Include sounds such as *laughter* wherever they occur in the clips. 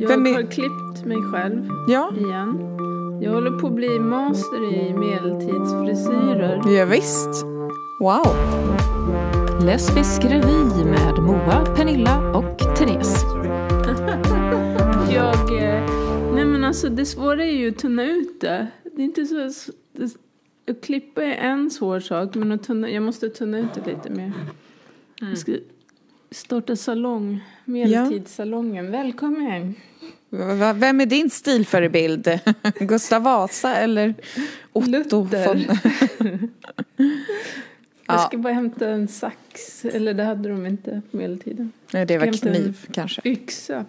Jag Vem är- har klippt mig själv Ja, igen. Jag håller på att bli master i medeltidsfrisyrer. ja visst. Wow. Lesbisk revy med Moa, Pernilla och Therese. *laughs* Jag... eh, Nej men alltså det svåra är ju att tunna ut det. Det är inte så... Att klippa är en svår sak men att tunna, jag måste tunna ut det lite mer. Jag ska starta salong. Medeltidssalongen. Välkommen! V- va- Vem är din stilförebild? *laughs* Gustav Vasa eller Otto Luther. von... *laughs* *laughs* Jag Ja. ska bara hämta en sax. Eller det hade de inte på medeltiden. Nej, det var kniv kanske. Yxa.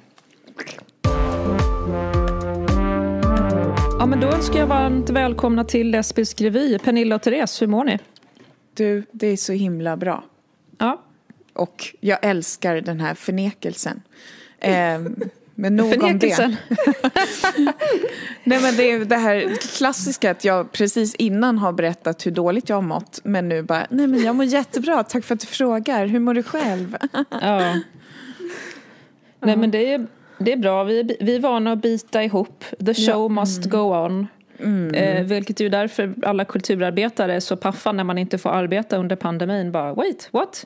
Ja, men då önskar jag varmt välkomna till Lesbisk revy. Pernilla och Therese, hur mår ni? Du, det är så himla bra. Ja, Och jag älskar den här förnekelsen. Ehm, men nog om det. *laughs* Nej men det är det här klassiska att jag precis innan har berättat hur dåligt jag har mått men nu bara, nej men jag mår jättebra, tack för att du frågar, hur mår du själv? *laughs* Ja. Nej, men det är, det är bra. Vi, vi är vana att bita ihop. The show must go on. Eh, vilket är ju därför alla kulturarbetare är så paffa när man inte får arbeta under pandemin. Bara, wait, what?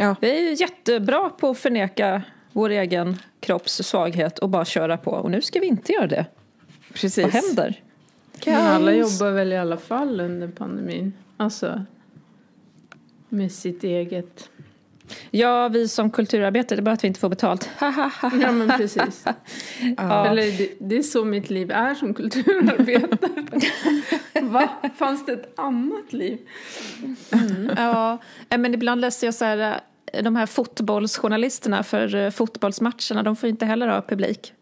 Ja, Vi är jättebra på att förneka vår egen kropps svaghet och bara köra på. Och nu ska vi inte göra det. precis. Vad händer? Men alla jobbar väl i alla fall under pandemin. Alltså med sitt eget. Ja, vi som kulturarbetare, det är bara att vi inte får betalt. Ja men precis. *laughs* Ja. Eller det, det är så mitt liv är som kulturarbetare. *laughs* Va? Fanns det ett annat liv? Ja, eh, men ibland läser jag så här, de här fotbollsjournalisterna för eh, fotbollsmatcherna, de får inte heller ha publik.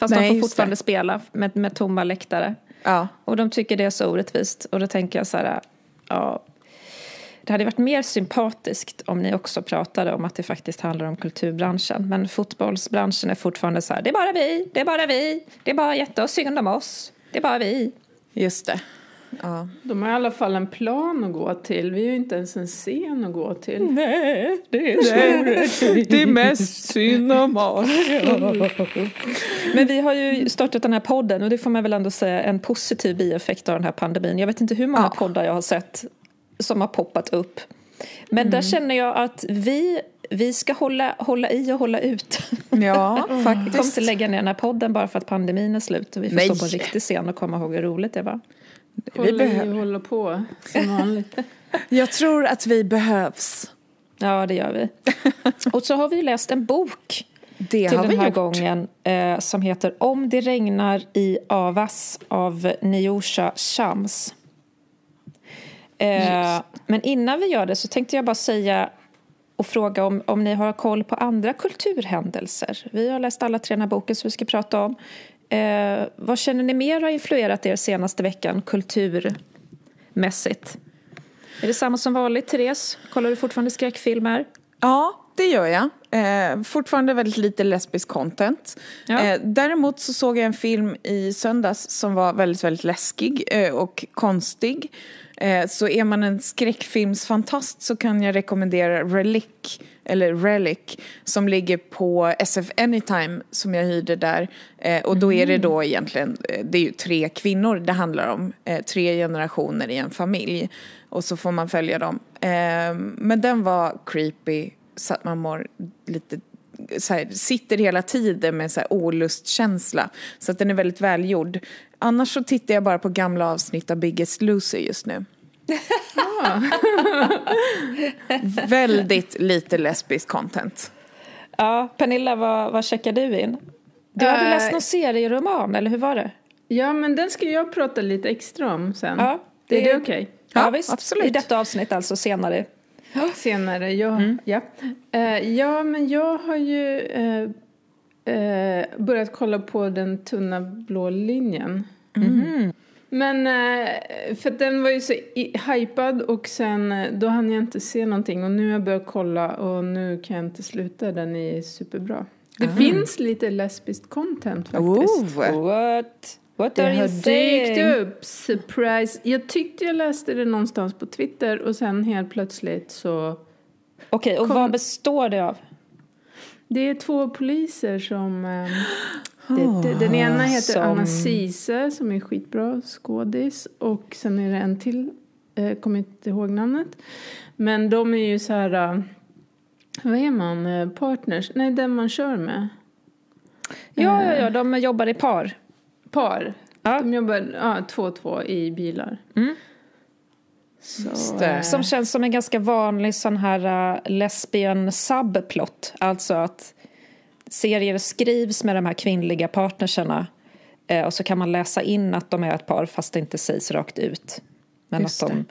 Fast Nej, de får fortfarande det. spela med, med tomma läktare. ja. Och de tycker det är så orättvist. Och då tänker jag så här, ja, det hade varit mer sympatiskt om ni också pratade om att det faktiskt handlar om kulturbranschen. Men fotbollsbranschen är fortfarande så här, det är bara vi, det är bara vi, det är bara jätte och synd om oss, det är bara vi. just det. Ja. De har i alla fall en plan att gå till. Vi har ju inte ens en scen att gå till. Nej, det är så Det är mest synd om oss. *laughs* Men vi har ju startat den här podden och det får man väl ändå säga en positiv bieffekt av den här pandemin. Jag vet inte hur många Ja. poddar jag har sett som har poppat upp. Men där känner jag att vi, vi ska hålla, hålla i och hålla ut. Ja, *laughs* Vi kommer faktiskt. inte lägga ner den här podden bara för att pandemin är slut och vi får Nej. stå på en riktig scen och komma ihåg hur roligt det var. Vi Hålla i behöver. hålla på som vanligt. *laughs* Jag tror att vi behövs. Ja, det gör vi. *laughs* Och så har vi läst en bok Det till den vi här gjort. gången eh, som heter Om det regnar i Avas av Niosha Shams. Eh, men innan vi gör det så tänkte jag bara säga och fråga om, om ni har koll på andra kulturhändelser. Vi har läst alla tre den här boken som vi ska prata om. Eh, vad känner ni mer har influerat er senaste veckan kulturmässigt? Är det samma som vanligt, Therese? Kollar du fortfarande skräckfilmer? Ja, det gör jag. Eh, fortfarande väldigt lite lesbisk content. Ja. Eh, däremot så såg jag en film i söndags som var väldigt, väldigt läskig eh, och konstig. Eh, så är man en skräckfilmsfantast så kan jag rekommendera Relic, eller Relic, som ligger på SF Anytime som jag hyrde där. Eh, och då är det då egentligen, eh, det är ju tre kvinnor det handlar om, eh, tre generationer i en familj. Och så får man följa dem. Eh, men den var creepy så att man mår lite här, sitter hela tiden med så här olustkänsla. Så att den är väldigt välgjord. Annars så tittar jag bara på gamla avsnitt av Biggest Loser just nu. *laughs* *laughs* väldigt lite lesbisk content. Ja, Pernilla, vad, vad checkar du in? Du hade Eh, läst någon serieroman, eller hur var det? Ja, men den ska jag prata lite extra om sen. Ja, det är det- okej? Ja, visst. absolut. I detta avsnitt alltså, senare. Senare, ja. Mm. Ja. Eh, ja, men jag har ju eh, börjat kolla på den tunna blå linjen. Mhm. Men eh, för den var ju så hypad och sen eh, då hann jag inte se någonting och nu har jag börjat kolla och nu kan jag inte sluta. Den är superbra. Det finns lite lesbiskt content faktiskt. Oh. What? What Det har dykt upp, surprise. Jag tyckte jag läste det någonstans på Twitter och sen helt plötsligt så Okej, och Kom- vad består det av? Det är två poliser som... Eh, *gasps* *gasps* det Eh, Den ena heter som- Anna Cise som är skitbra skådis. Och sen är det en till, eh, kommer inte ihåg namnet. Men de är ju så här, eh, vad är man, Eh, partners? Nej, den man kör med. Ja, ja, ja, de jobbar i par. Par. Ja. De jobbar ja, två och två i bilar. Mm. Så, det. eh, Som känns som en ganska vanlig sån här uh, lesbian subplot. Alltså att serier skrivs med de här kvinnliga partnerserna eh, och så kan man läsa in att de är ett par fast det inte sägs rakt ut. Men Just att de,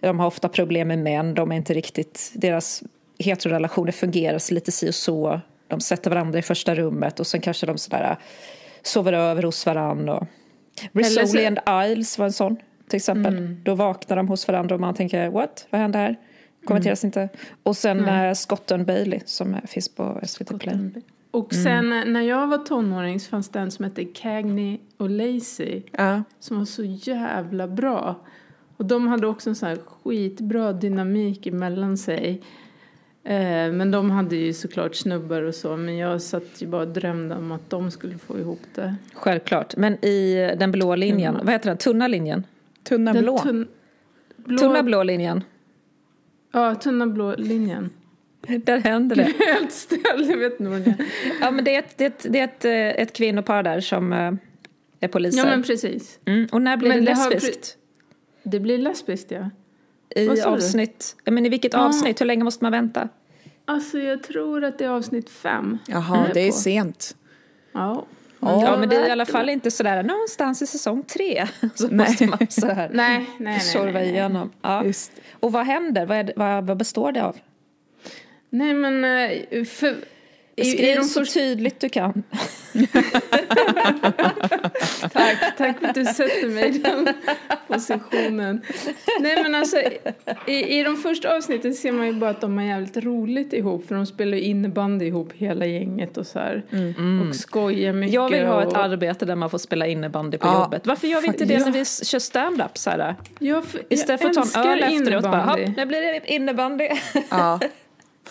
de har ofta problem med män, de är inte riktigt, deras heterorelationer fungerar så lite si och så. De sätter varandra i första rummet och sen kanske de sådär uh, sover över hos varandra. Och... Rizzoli and Isles var en sån till exempel. Då vaknar de hos varandra och man tänker what, vad händer här? Kommenteras inte. Och sen eh, Scott and Bailey som eh, finns på SVT Play. Och sen eh, när jag var tonåring så fanns det en som hette Cagney och Lacey. Ja. som var så jävla bra. Och de hade också en sån här skitbra dynamik emellan sig. Eh, men de hade ju såklart snubbar och så. Men jag satt ju bara och drömde om att de skulle få ihop det. Självklart. Men i den blå linjen, vad heter den? Tunna linjen? Tunna Den blå. tunn- blå, Tunna blå linjen. Ja, tunna blå linjen. Där händer det. *laughs* Helt ställd, jag vet inte vad det är. Ja, men det är ett, det är ett, det är ett, eh, ett kvinnopar där som eh, är poliser. Ja, men precis. mm. Och när blir Men det det har lesbiskt? Det blir lesbiskt, ja. I du? avsnitt? Ja, men i vilket Ja. avsnitt? Hur länge måste man vänta? Alltså, jag tror att det är avsnitt fem. Jaha, Jag det är på. sent. Ja. Ja, men det är i alla fall inte sådär någonstans i säsong tre. *laughs* Så Nej. måste man så här Nej, nej, nej. nej, nej. igenom. Ja. Just. Och vad händer? Vad, är det, vad, vad består det av? Nej, men eh, för... Skriv de så tydligt du kan. *laughs* Tack, tack för att du sätter mig i den positionen. Nej men alltså, i, i de första avsnitten ser man ju bara att de har jävligt roligt ihop för de spelar ju innebandy ihop hela gänget och så här. Och skojar mycket. Jag vill ha ett och, arbete där man får spela innebandy på Ja, jobbet. Varför gör vi inte det faktiskt. när vi kör stand-up? Så här? jag, f- Istället för att ta en öl efteråt. Bara, innebandy. "Hopp, nu blir det innebandy. Ja, *laughs*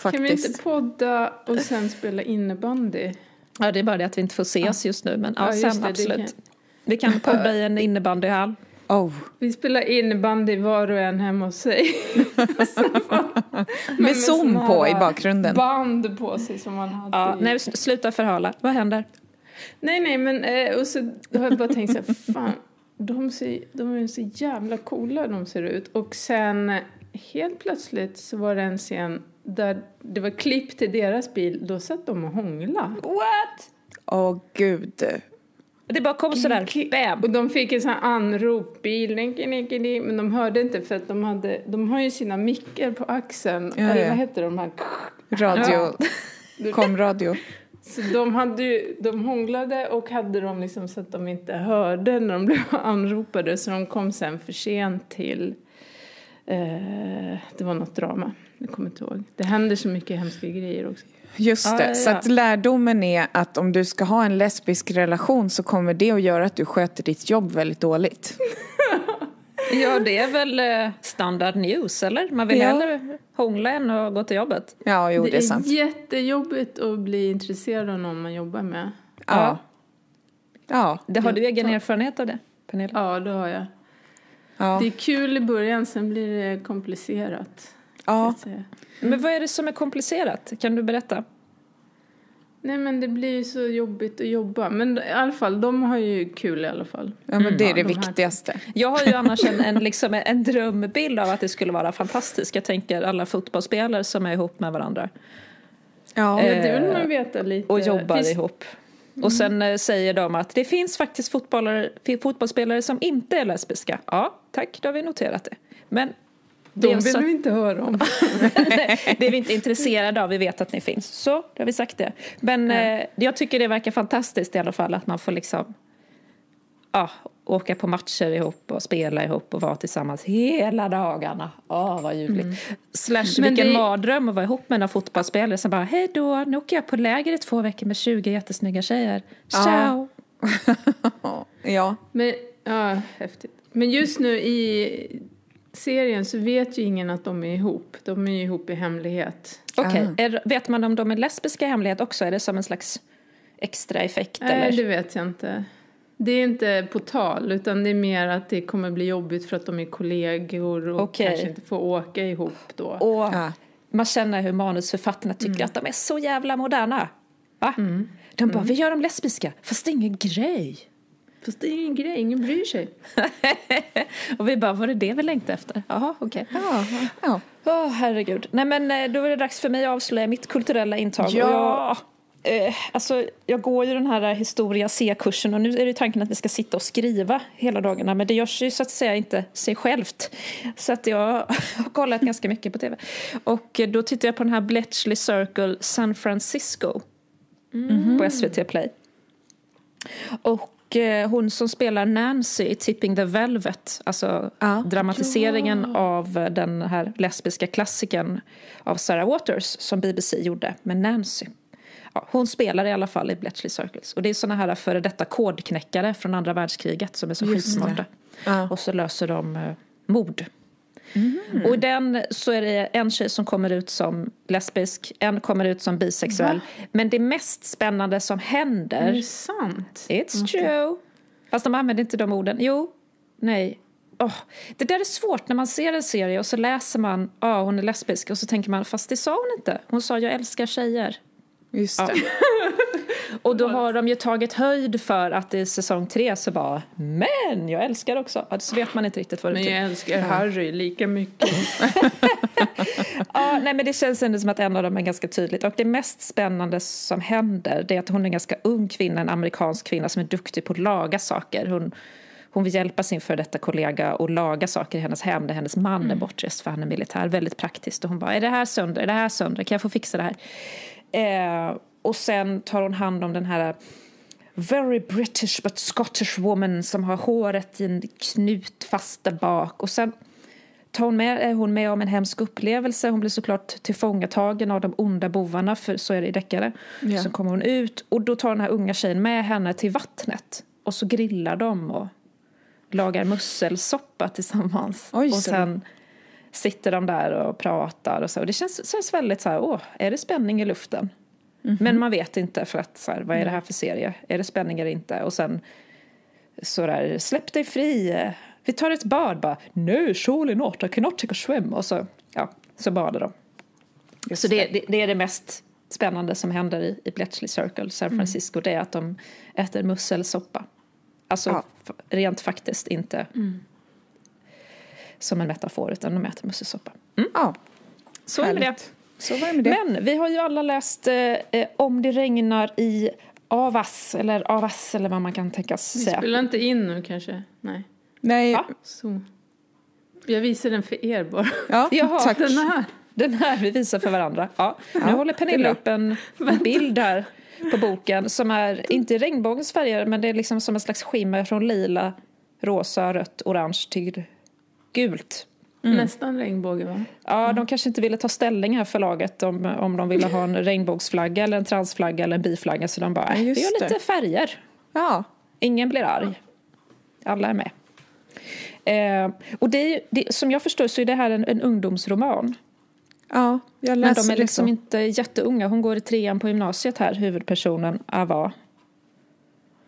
Kan vi inte faktiskt. podda och sen spela innebandy? Ja, det är bara det att vi inte får ses just nu. Men ja, Ja, sen det, det absolut. kan- Vi kan podda i en *laughs* innebandyhall. Oh. Vi spelar innebandy var och en hemma hos sig. *laughs* Med zoom på i bakgrunden. Band på sig som man hade. Ja, i- nej, sluta förhala. Vad händer? Nej, nej, men eh, och så har jag bara tänkt så här, *laughs* fan, de, ser, de är så jävla coola de ser ut. Och sen helt plötsligt så var det en scen där det var klipp till deras bil, då satt de och hångla. What? Åh gud. Det bara kom sådär, bam. Och de fick en sån här anrop, bilen, men de hörde inte för att de hade, de har ju sina mickar på axeln, Ja, eller ja. vad heter de här? Radio. *laughs* Komradio. Så de, hade ju, de hånglade och hade dem liksom så att de inte hörde när de blev anropade. Så de kom sen för sent till... Eh, det var något drama. Jag kommer inte ihåg. Det händer så mycket hemska grejer också. Just Ja, det. ja, Så ja. att lärdomen är att om du ska ha en lesbisk relation så kommer det att göra att du sköter ditt jobb väldigt dåligt. *laughs* Ja, det är väl eh, standard news, eller? Man vill Ja. hellre hångla än att gå till jobbet. Ja, jo, det, det är är sant. jättejobbigt att bli intresserad av någon man jobbar med. Ja. Ja. Det, har du egen Ja. erfarenhet av det, Pernilla? Ja, det har jag. Ja. Det är kul i början, sen blir det komplicerat. ja. Men vad är det som är komplicerat? Kan du berätta? Nej, men det blir ju så jobbigt att jobba. Men i alla fall, de har ju kul i alla fall. ja, men det är det de här- viktigaste. Jag har ju *laughs* annars en, en, liksom en drömbild av att det skulle vara fantastiskt. Jag tänker alla fotbollsspelare som är ihop med varandra Ja. Ja, det vill man veta lite. och jobbar Finns- ihop. Och sen eh, säger de att det finns faktiskt fotbollare, fotbollsspelare som inte är lesbiska. Ja, tack, då har vi noterat det. Men det De vill så, vi inte höra om. *laughs* det är vi inte intresserade av, vi vet att ni finns. Så, då har vi sagt det. Men eh, jag tycker det verkar fantastiskt i alla fall att man får liksom ja, åka på matcher ihop och spela ihop och vara tillsammans hela dagarna. Åh, vad ljuvligt. Slash Men vilken det- mardröm att vara ihop med några fotbollsspelare som bara hej då, nu åker jag på läger i två veckor med 20 jättesnygga tjejer. Ciao! *laughs* ja. Men, ja, häftigt. Men just nu i serien så vet ju ingen att de är ihop. De är ju ihop i hemlighet. Okej, är- vet man om de är lesbiska i hemlighet också? Är det som en slags extra effekt? Nej, eller? det vet jag inte. Det är inte på tal, utan det är mer att det kommer bli jobbigt för att de är kollegor och Okej. kanske inte får åka ihop då. Och Ja. man känner hur manusförfattarna tycker Mm. att de är så jävla moderna. Va? De bara, vi gör dem lesbiska, fast det är ingen grej. Fast det är ingen grej, ingen bryr sig. *laughs* Och vi bara, var det det vi längtade efter? Jaha, okej. Ja, ja. Åh, herregud. Nej, men eh, då är det dags för mig att avslöja mitt kulturella intag. Ja. Och jag, eh, alltså, jag går ju den här historia C-kursen och nu är det tanken att vi ska sitta och skriva hela dagarna. Men det görs ju så att säga inte sig självt. Så att jag *laughs* har kollat ganska mycket på tv. Och eh, då tittade jag på den här Bletchley Circle San Francisco på SVT Play. Och eh, hon som spelar Nancy i Tipping the Velvet, alltså Ja. dramatiseringen av eh, den här lesbiska klassikern av Sarah Waters som BBC gjorde med Nancy. Ja, hon spelar i alla fall i Bletchley Circles. Och det är såna här före detta kodknäckare från andra världskriget som är så skitsmarta. Ja. Och så löser de eh, mord. Och i den så är det en tjej som kommer ut som lesbisk, en kommer ut som bisexuell. Men det mest spännande som händer Är det sant? It's true. Fast de använder inte de orden. Jo, nej. Åh, det där är svårt när man ser en serie och så läser man ja hon är lesbisk och så tänker man fast det sa hon inte. Hon sa jag älskar tjejer. Just det. *laughs* Och då har de ju tagit höjd för att i säsong tre så bara men jag älskar också. Ja, Så vet man inte riktigt vad det Men betyder. jag älskar Harry lika mycket. *laughs* Ja, nej, men det känns ändå som att en av dem är ganska tydligt. Och det mest spännande som händer det är att hon är en ganska ung kvinna, en amerikansk kvinna som är duktig på att laga saker. Hon, hon vill hjälpa sin för detta kollega att laga saker i hennes hem där hennes man är bortrest för han är militär. Väldigt praktiskt. Och hon bara, är det här sönder? Är det här sönder? Kan jag få fixa det här? Eh, och sen tar hon hand om den här very British but Scottish woman som har håret i en knut fast där bak. Och sen tar hon med, är hon med om en hemsk upplevelse. Hon blir såklart tillfångatagen av de onda bovarna, för så är det i deckare. Ja. Sen kommer hon ut och då tar den här unga tjejen med henne till vattnet. Och så grillar de och lagar musselsoppa tillsammans. Oj, och sen sitter de där och pratar och så. Och det känns, känns väldigt så här, åh, är det spänning i luften? Men man vet inte för att så här, vad är det här för serie? Är det spänning eller inte? Och sen så där, släpp dig fri, vi tar ett bad bara. No, surely not, I cannot take a swim. Och så, ja, så badar de. så det, det, det är det mest spännande som händer i, i Bletchley Circle, San Francisco. Det är att de äter musselsoppa. Alltså Ja. rent faktiskt inte som en metafor, utan de äter musselsoppa. Mm. Ja, Så är det det. härligt. Det med det. Men vi har ju alla läst eh, eh, Om det regnar i Avas, eller Avas, eller vad man kan tänkas Vi säga. spelar inte in nu kanske? Nej. Nej, Va? Så. Jag visar den för er bara. ja, *laughs* Jaha, tack. Den här. Den här vi visar för varandra. Ja. Nu håller Pernilla upp en, en bild här på boken som är inte regnbågens färger men det är liksom som en slags skimmer från lila, rosa, rött, orange till gult. Nästan regnbåge va? Ja, de kanske inte ville ta ställning här förlaget om, om de ville ha en *clears throat* regnbågsflagga eller en transflagga eller en biflagga så de bara, Ja, "Äh, vi just gör lite det. färger. Ja, Ingen blir arg. Alla är med. Eh, och det är, det, som jag förstår så är det här en, en ungdomsroman. ja, jag Men läser de är det liksom så. inte jätteunga. Hon går i trean på gymnasiet här, huvudpersonen Ava.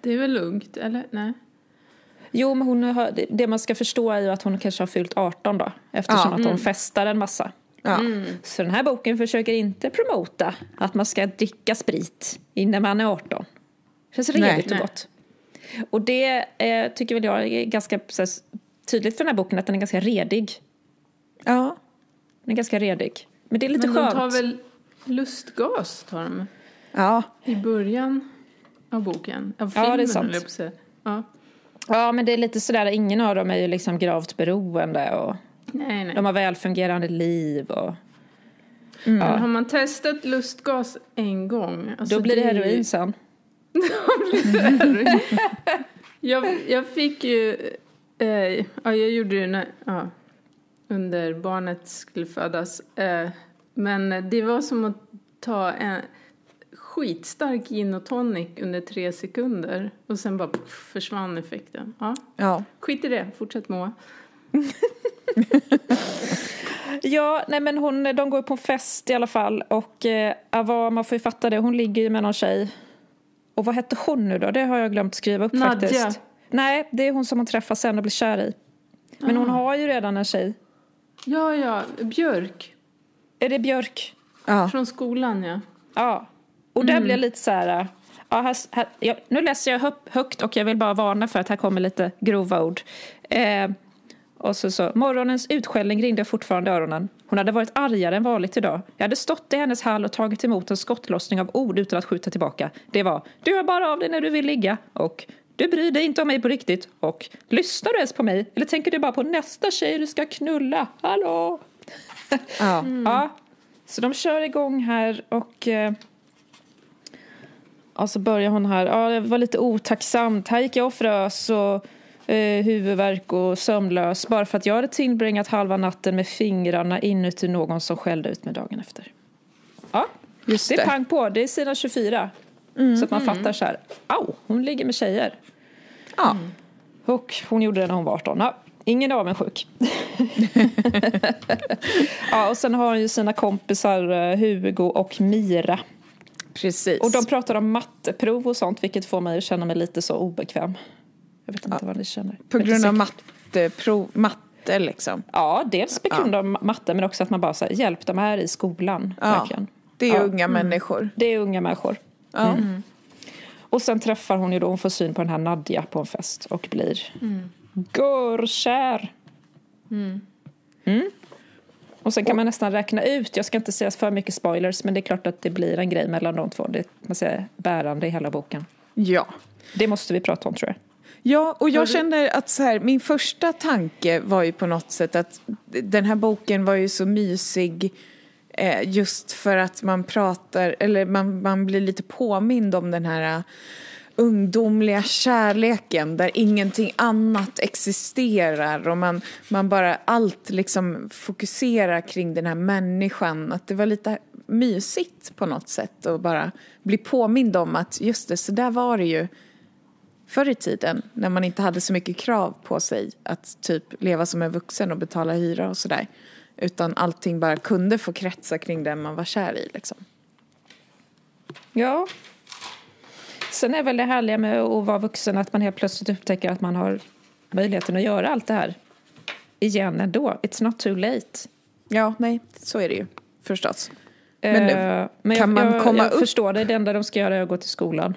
Det är väl lugnt, eller? Nej. Jo, men hon har, det- man ska förstå är ju att hon kanske har fyllt 18 då. Eftersom Ja. att hon festar en massa. Ja. Så den här boken försöker inte promota att man ska dricka sprit innan man är 18. Det känns Nej. redigt och Nej. gott. Och det eh, tycker väl jag är ganska så här, tydligt för den här boken att den är ganska redig. ja, Den är ganska redig. Men det är lite Men de skönt. tar väl lustgas tar de ja, i början av boken? Av Ja, det är filmen, sant. Ja. Ja, men det är lite sådär, ingen av dem är ju liksom gravt beroende och Nej, nej. de har välfungerande liv och Men har man testat lustgas en gång? alltså då blir det ju- heroin sen. *laughs* Jag, jag fick ju... Eh, ja, jag gjorde det när, ja, under barnet skulle födas. Eh, men det var som att ta en skitstark gin och tonic under tre sekunder. Och sen bara puff, försvann effekten. Ja, ja. skit i det. Fortsätt Moa. *laughs* Ja, nej men hon, de går på en fest i alla fall och eh, Ava, man får ju fatta det, hon ligger ju med någon tjej. Och vad hette hon nu då? Det har jag glömt skriva upp Nadja. faktiskt. Nej, det är hon som hon träffar sen och blir kär i. Men hon har ju redan en tjej. Ja, ja, Björk. Är det Björk? Ja. Från skolan, ja. Ja. Och där blir jag lite så här... Ja, här, här, ja, nu läser jag högt och jag vill bara varna för att här kommer lite grova ord. Eh, och så, så, morgonens utskällning ringde fortfarande öronen. Hon hade varit argare än vanligt idag. Jag hade stått i hennes hall och tagit emot en skottlossning av ord utan att skjuta tillbaka. Det var du hör bara av dig när du vill ligga och du bryr dig inte om mig på riktigt och lyssnar du ens på mig eller tänker du bara på nästa tjej du ska knulla? Hallå? *laughs* Ja. Ja, så de kör igång här och... Eh, och så börjar hon här. Ja, det var lite otacksamt. Här gick jag och frös och eh, huvudvärk och sömnlös bara för att jag hade tillbringat halva natten med fingrarna inuti någon som skällde ut mig dagen efter. Ja, Just det är det. pang på. Det är sidan 24. Så att man fattar så här. Au, hon ligger med tjejer. Ja. Och hon gjorde det när hon var 18. Ja, ingen är avundsjuk. *laughs* *laughs* ja, och sen har hon ju sina kompisar eh, Hugo och Mira. Precis. Och de pratar om matteprov och sånt vilket får mig att känna mig lite så obekväm. Jag vet inte vad ni känner. På grund av matteprov, matte liksom. Ja, dels på grund av matte men också att man bara säger hjälp, de är i skolan. Ja. Verkligen. Det är Ja. unga människor. Det är unga människor. Ja. Och sen träffar hon ju då, hon får syn på den här Nadja på en fest och blir görkär. Mm. Och sen kan man nästan räkna ut, jag ska inte säga för mycket spoilers, men det är klart att det blir en grej mellan de två. Det är man säger, bärande i hela boken. ja. Det måste vi prata om tror jag. Ja, och jag känner att så här, min första tanke var ju på något sätt att den här boken var ju så mysig eh, just för att man pratar, eller man, man blir lite påmind om den här ungdomliga kärleken där ingenting annat existerar och man, man bara allt liksom fokuserar kring den här människan. Att det var lite mysigt på något sätt och bara bli påmind om att just det, så där var det ju förr i tiden när man inte hade så mycket krav på sig att typ leva som en vuxen och betala hyra och sådär. Utan allting bara kunde få kretsa kring den man var kär i liksom. Ja. Sen är väl det härliga med att vara vuxen att man helt plötsligt upptäcker att man har möjligheten att göra allt det här igen ändå. It's not too late. Ja, nej, så är det ju förstås. Men nu, Eh, men kan jag, man jag, komma jag upp- förstår det. Det enda de ska göra är att gå till skolan.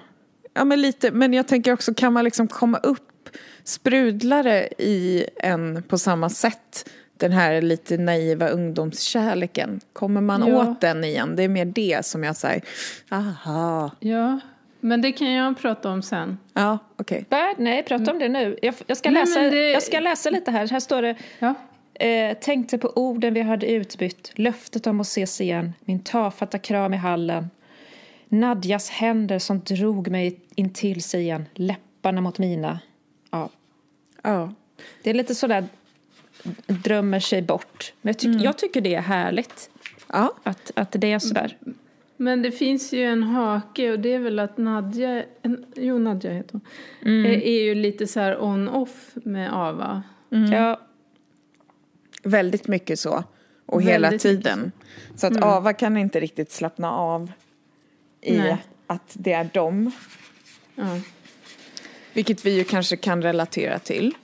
Ja, men lite. Men jag tänker också, kan man liksom komma upp sprudlare i en på samma sätt? Den här lite naiva ungdomskärleken. Kommer man Ja. åt den igen? Det är mer det som jag säger. Aha. Ja, men det kan jag prata om sen. Ja, okej. Nej, nej, prata om det nu. Jag, jag, ska Nej, läsa, det- jag ska läsa lite här. Här står det Ja. Eh, tänkte på orden vi hade utbytt, löftet om att ses igen, min tafatta kram i hallen. Nadjas händer som drog mig in till sig igen, läpparna mot mina. Ja, Ja. det är lite sådär drömmer sig bort. Men jag, tyck, jag tycker det är härligt Ja. att, att det är sådär. Men det finns ju en hake och det är väl att Nadja, en, jo Nadja heter hon, är, är ju lite så här on-off med Ava. Ja, Väldigt mycket så. Och Väldigt hela tiden. Så att Ava kan inte riktigt slappna av i Nej. att det är dem. Ja. Vilket vi ju kanske kan relatera till.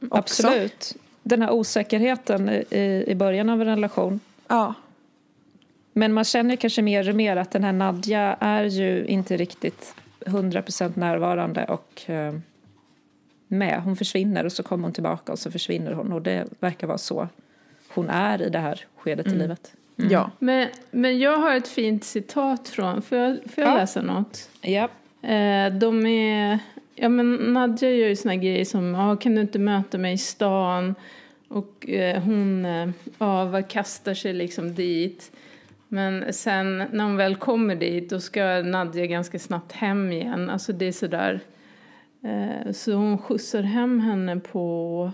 Också. absolut. Den här osäkerheten i, i början av en relation. Ja. Men man känner kanske mer och mer att den här Nadja är ju inte riktigt 100% närvarande och eh, med. Hon försvinner och så kommer hon tillbaka och så försvinner hon och det verkar vara så hon är i det här skedet i livet. Ja. Men, men jag har ett fint citat från, får jag, får jag Ja. läsa något? Ja. Eh, de är, ja men Nadja gör ju såna grejer som, ah, kan du inte möta mig i stan? Och eh, hon, eh, Ava kastar sig liksom dit. Men sen när hon väl kommer dit då ska Nadja ganska snabbt hem igen. Alltså det är sådär. Eh, så hon skjutsar hem henne på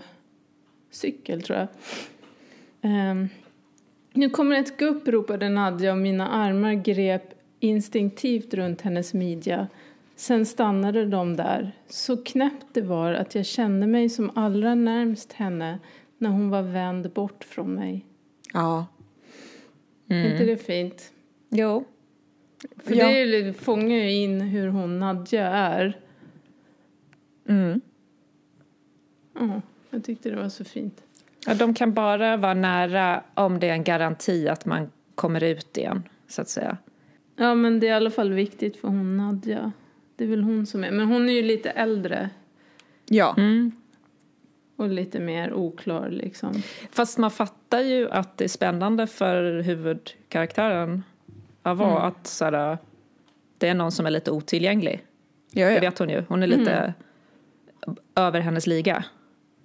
cykel tror jag. Ehm, nu kommer ett gupp, ropade Nadja och mina armar grep instinktivt runt hennes midja. Sen stannade de där. Så knäppt det var att jag kände mig som allra närmst henne när hon var vänd bort från mig. Ja. Är inte det fint? Jo. För Ja. det fångar ju in hur hon Nadja är. Mm. Ja, jag tyckte det var så fint. Ja, de kan bara vara nära om det är en garanti att man kommer ut igen, så att säga. Ja, men det är i alla fall viktigt för hon Nadja. Det är väl hon som är. Men hon är ju lite äldre Ja. Mm. Och lite mer oklar liksom. Fast man fattar ju att det är spännande för huvudkaraktären Ava att så här, det är någon som är lite otillgänglig. Ja, Det vet hon ju. Hon är lite över hennes liga.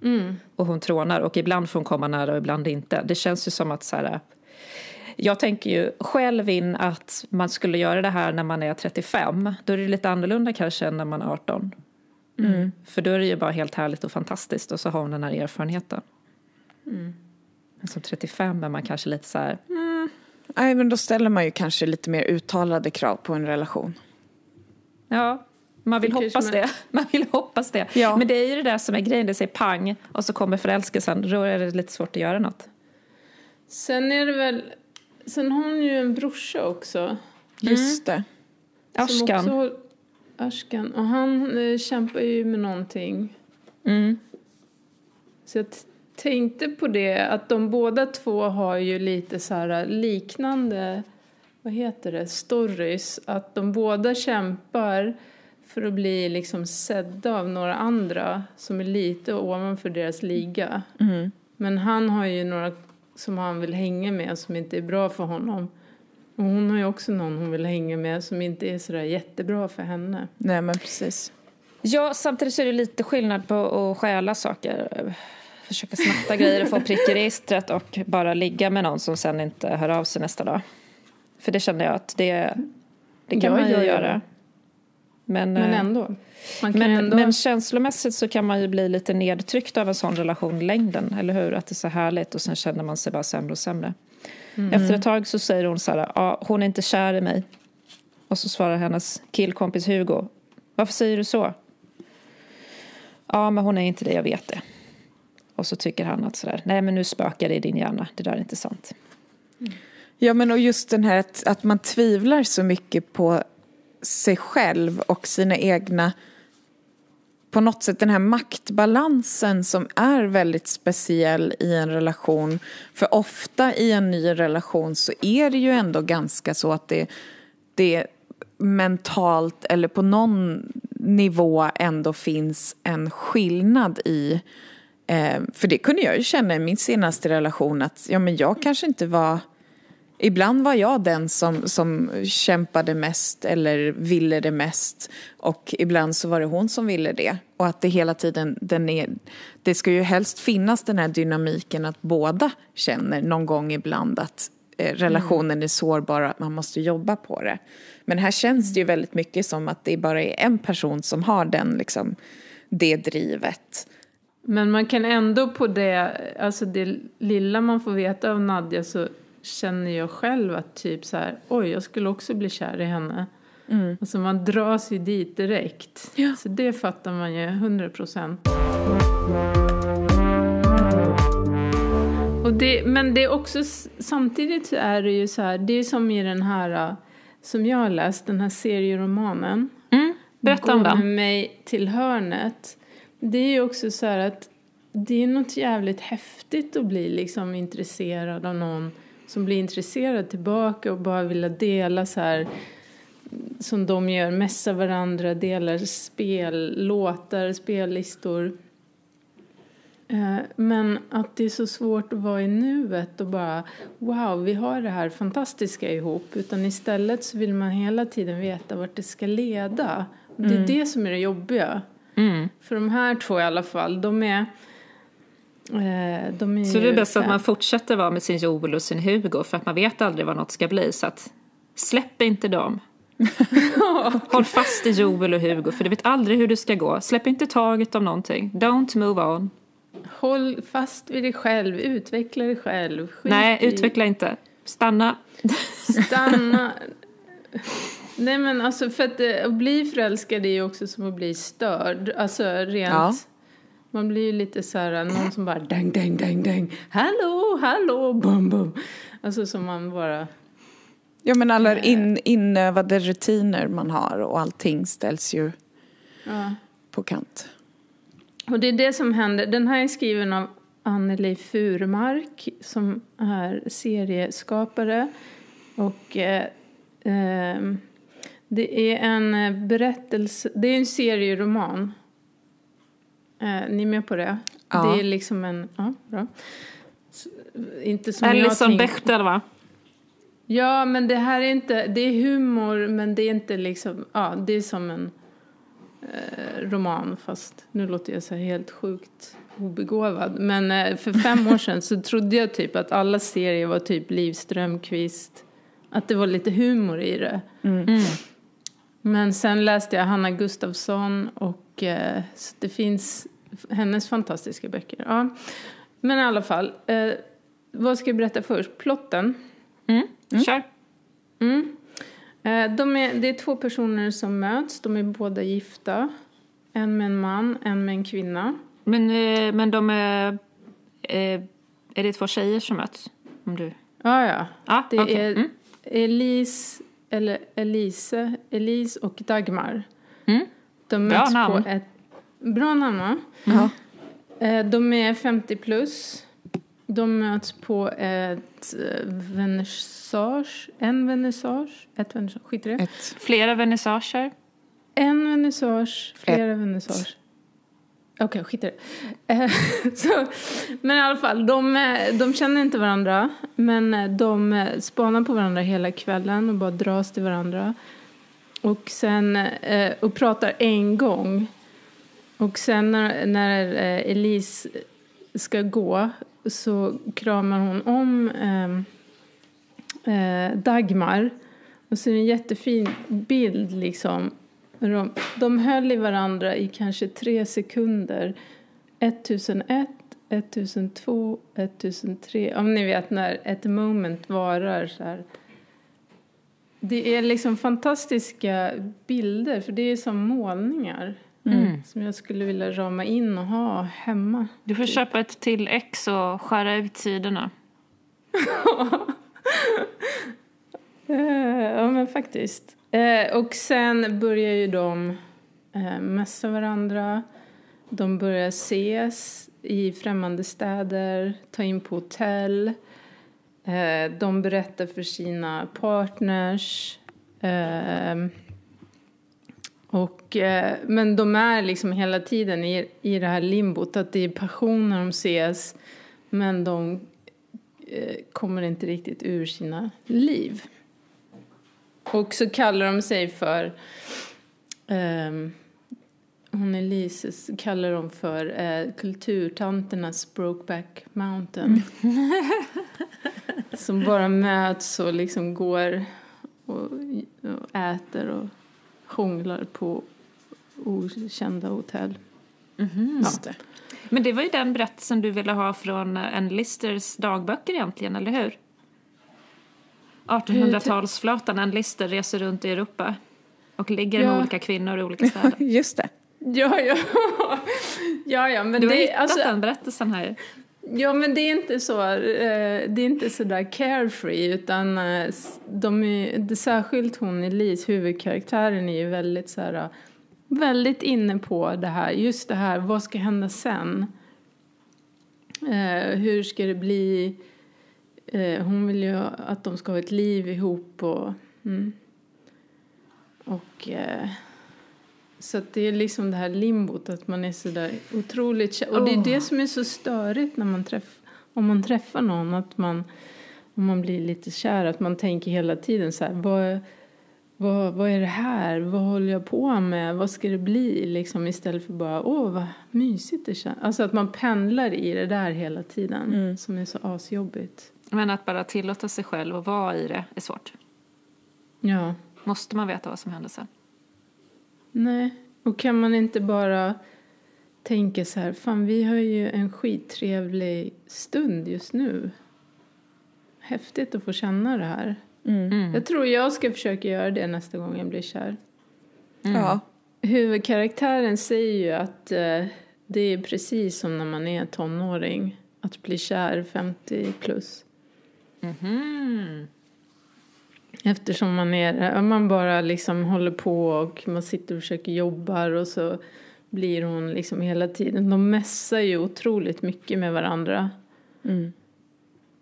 Mm. Och hon trånar och ibland får hon komma nära och ibland inte. Det känns ju som att så här, jag tänker ju själv in att man skulle göra det här när man är 35. Då är det lite annorlunda kanske än när man är 18. Mm. För då är det ju bara helt härligt och fantastiskt och så har hon den här erfarenheten. Men som 35 är man kanske lite så här, Nej, men då ställer man ju kanske lite mer uttalade krav på en relation. ja, man vill Det hoppas man- det. *laughs* Man vill hoppas det. Ja. Men det är ju det där som är grejen, det säger pang och så kommer förälskelsen, då är det lite svårt att göra något. Sen är det väl... Sen har hon ju en brorsa också. Just det. Som Ashkan. också Ashkan. Och han eh, kämpar ju med någonting. Mm. Så jag tänkte på det, att de båda två har ju lite så här liknande, vad heter det, stories. Att de båda kämpar för att bli liksom sedda av några andra som är lite ovanför deras liga. Mm. Men han har ju några som han vill hänga med som inte är bra för honom. Och hon har ju också någon hon vill hänga med som inte är sådär jättebra för henne. Nej, men precis. Ja, samtidigt så är det lite skillnad på att stjäla saker. Försöka snatta grejer och få prick i registret och bara ligga med någon som sen inte hör av sig nästa dag. För det känner jag att det, det kan Ja, man ju ja, ja. göra. Men, Men eh, ändå. Man kan men, ändå... men känslomässigt så kan man ju bli lite nedtryckt av en sån relation längden, eller hur? Att det är så härligt och sen känner man sig bara sämre och sämre. Efter ett tag så säger hon så här, ja, hon är inte kär i mig. Och så svarar hennes killkompis Hugo, varför säger du så? Ja, men hon är inte det, jag vet det. Och så tycker han att sådär, nej men nu spökar det i din hjärna, det där är inte sant. Ja, men och just den här att, att man tvivlar så mycket på sig själv och sina egna på något sätt den här maktbalansen som är väldigt speciell i en relation. För ofta i en ny relation så är det ju ändå ganska så att det, det mentalt eller på någon nivå ändå finns en skillnad i Eh, för det kunde jag ju känna i min senaste relation att ja, men jag kanske inte var... Ibland var jag den som, som kämpade mest eller ville det mest och ibland så var det hon som ville det. Och att det hela tiden, den är, det ska ju helst finnas den här dynamiken att båda känner någon gång ibland att eh, relationen är sårbar och att man måste jobba på det. Men här känns det ju väldigt mycket som att det bara är en person som har den, liksom, det drivet. Men man kan ändå på det, alltså det lilla man får veta av Nadja så känner jag själv att typ så här, oj jag skulle också bli kär i henne. Alltså man dras ju dit direkt. Ja. Så det fattar man ju, 100 procent. Och det, men det är också, samtidigt så är det ju så här, det är som i den här, äh, som jag har läst, den här serieromanen. Mm, berätta om Gå med den. mig till hörnet. Det är ju också så här att det är något jävligt häftigt att bli liksom intresserad av någon som blir intresserad tillbaka och bara vilja dela så här som de gör, mässa varandra, delar spel, låtar, spellistor. Eh, Men att det är så svårt att vara i nuet och bara wow, vi har det här fantastiska ihop. Utan istället så vill man hela tiden veta vart det ska leda. Och det är det som är det jobbiga. Mm. För de här två i alla fall, de är... Eh, de är Så det är bäst att man fortsätter vara med sin Joel och sin Hugo för att man vet aldrig vad något ska bli. Så att släpp inte dem. *laughs* Håll fast i Joel och Hugo för du vet aldrig hur det ska gå. Släpp inte taget om någonting. Don't move on. Håll fast vid dig själv, utveckla dig själv. Skit Nej, i- utveckla inte. Stanna. Stanna. *laughs* Nej men alltså för att, eh, att bli förälskad är ju också som att bli störd. Alltså rent. Ja. Man blir ju lite så här, någon som bara dang, dang, dang, dang. Hallå, hallå, bum, bum. Alltså som man bara... Ja men alla in, inövade rutiner man har och allting ställs ju Ja. på kant. Och det är det som händer. Den här är skriven av Anneli Furmark som är serieskapare. Och eh, ehm, det är en eh, berättelse, det är en serieroman. Eh, ni är med på det? Ja. Det är liksom en, ja bra. S- Inte som jag Alison tänk- Bechdel va? Ja, men det här är inte, det är humor men det är inte liksom, ja det är som en eh, roman fast nu låter jag så här helt sjukt obegåvad. Men eh, för fem år sedan så trodde jag typ att alla serier var typ Liv Strömquist, att det var lite humor i det. Men sen läste jag Hanna Gustafsson och eh, så det finns hennes fantastiska böcker. Ja. Men i alla fall, eh, vad ska jag berätta först? Plotten. Mm. Kör. Mm. Eh, De är, det är två personer som möts. De är båda gifta. En med en man, en med en kvinna. Men, eh, men de är... eh, Är det två tjejer som möts? Om du... Ja, ja. Ja, Det okej. är Mm. Elise, eller Elise, Elise och Dagmar. Mm. De Bra möts namn. på ett... Bra namn, va? Ja. Eh, De är 50 plus. De möts på ett eh, vernissage. En vernissage. Ett vernissage. Skit i det. Ett, Flera vernissager. En vernissage, flera vernissage. Okej, skit i det. Eh, *laughs* så, men i alla fall, de, de känner inte varandra. Men de spanar på varandra hela kvällen och bara dras till varandra. Och sen, eh, och pratar en gång. Och sen när, när eh, Elise ska gå så kramar hon om eh, eh, Dagmar. Och så är det en jättefin bild liksom. De, de höll i varandra i kanske tre sekunder. 1001, 1002, 1003. Om ni vet när ett moment varar så här. Det är liksom fantastiska bilder för det är som målningar. Mm. Som jag skulle vilja rama in och ha hemma. Du får köpa ett till ex och skära ut sidorna. *laughs* Eh, ja, men faktiskt. Eh, och sen börjar ju de eh, messa varandra. De börjar ses i främmande städer, ta in på hotell. Eh, de berättar för sina partners. Eh, och, eh, men de är liksom hela tiden i, i det här limbot, att det är passion när de ses men de eh, kommer inte riktigt ur sina liv. Och så kallar de sig för... ehm, hon Elise kallar dem för eh, kulturtanternas Brokeback Mountain. *laughs* Som bara möts och liksom går och, och äter och hånglar på okända hotell. just det. Men det var ju den berättelsen du ville ha från en Listers dagböcker egentligen, eller hur? 1800-talsflöten, en Lister reser runt i Europa och ligger med Ja. olika kvinnor i olika städer. *laughs* Just det. Ja, ja. ja, ja men Du har det, hittat alltså, den berättelsen här. Ja, men det är inte så, eh, det är inte så där carefree utan eh, de är, det, särskilt hon Elise, huvudkaraktären, är ju väldigt så här, väldigt inne på det här, just det här, vad ska hända sen? Eh, hur ska det bli? Hon vill ju att de ska ha ett liv ihop och mm. och så det är liksom det här limbot att man är så där otroligt kär. Och det är det som är så störigt när man träff, om man träffar någon att man om man blir lite kär att man tänker hela tiden så här vad, vad, vad är det här? Vad håller jag på med? Vad ska det bli? Liksom istället för bara åh vad mysigt det känns. Alltså att man pendlar i det där hela tiden som är så asjobbigt. Men att bara tillåta sig själv att vara i det är svårt. Ja. Måste man veta vad som händer sen? Nej, och kan man inte bara tänka så här, fan vi har ju en skittrevlig stund just nu. Häftigt att få känna det här. Mm. Jag tror jag ska försöka göra det nästa gång jag blir kär. Ja. Huvudkaraktären säger ju att eh, det är precis som när man är tonåring. Att bli kär 50 plus. Mhm. Eftersom man är man bara liksom håller på och man sitter och försöker jobba och så blir hon liksom hela tiden. De mässar ju otroligt mycket med varandra. Mm.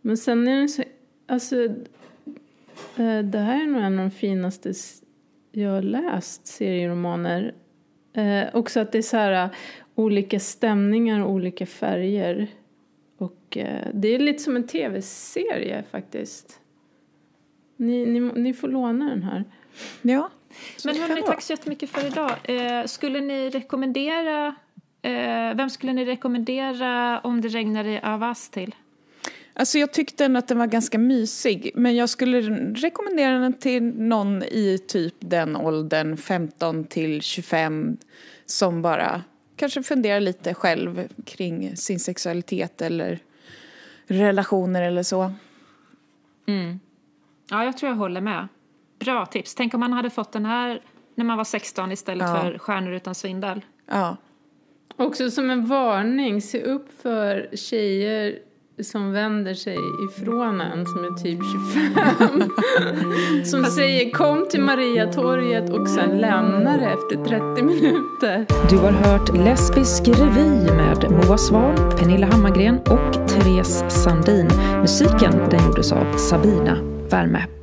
Men sen är det så, alltså eh, det här är nog en av de finaste jag har läst serieromaner. Eh, också att det är så här uh, olika stämningar och olika färger. Och eh, det är lite som en tv-serie faktiskt. Ni, ni, ni får låna den här. Ja. Men hörni, tack så jättemycket för idag. Eh, skulle ni rekommendera, eh, vem skulle ni rekommendera Om det regnar i Avas till? Alltså jag tyckte att den var ganska mysig men jag skulle rekommendera den till någon i typ den åldern 15 till 25 som bara kanske funderar lite själv kring sin sexualitet eller relationer eller så. Mm. Ja, jag tror jag håller med. Bra tips. Tänk om man hade fått den här när man var 16 istället ja. för Stjärnor utan svindel. Ja. Också som en varning, se upp för tjejer som vänder sig ifrån en som är typ 25. som säger kom till Mariatorget och sen lämnar det efter 30 minuter. Du har hört Lesbisk revy med Moa Svahn, Pernilla Hammargren och Therese Sandin. Musiken den gjordes av Sabina Värme.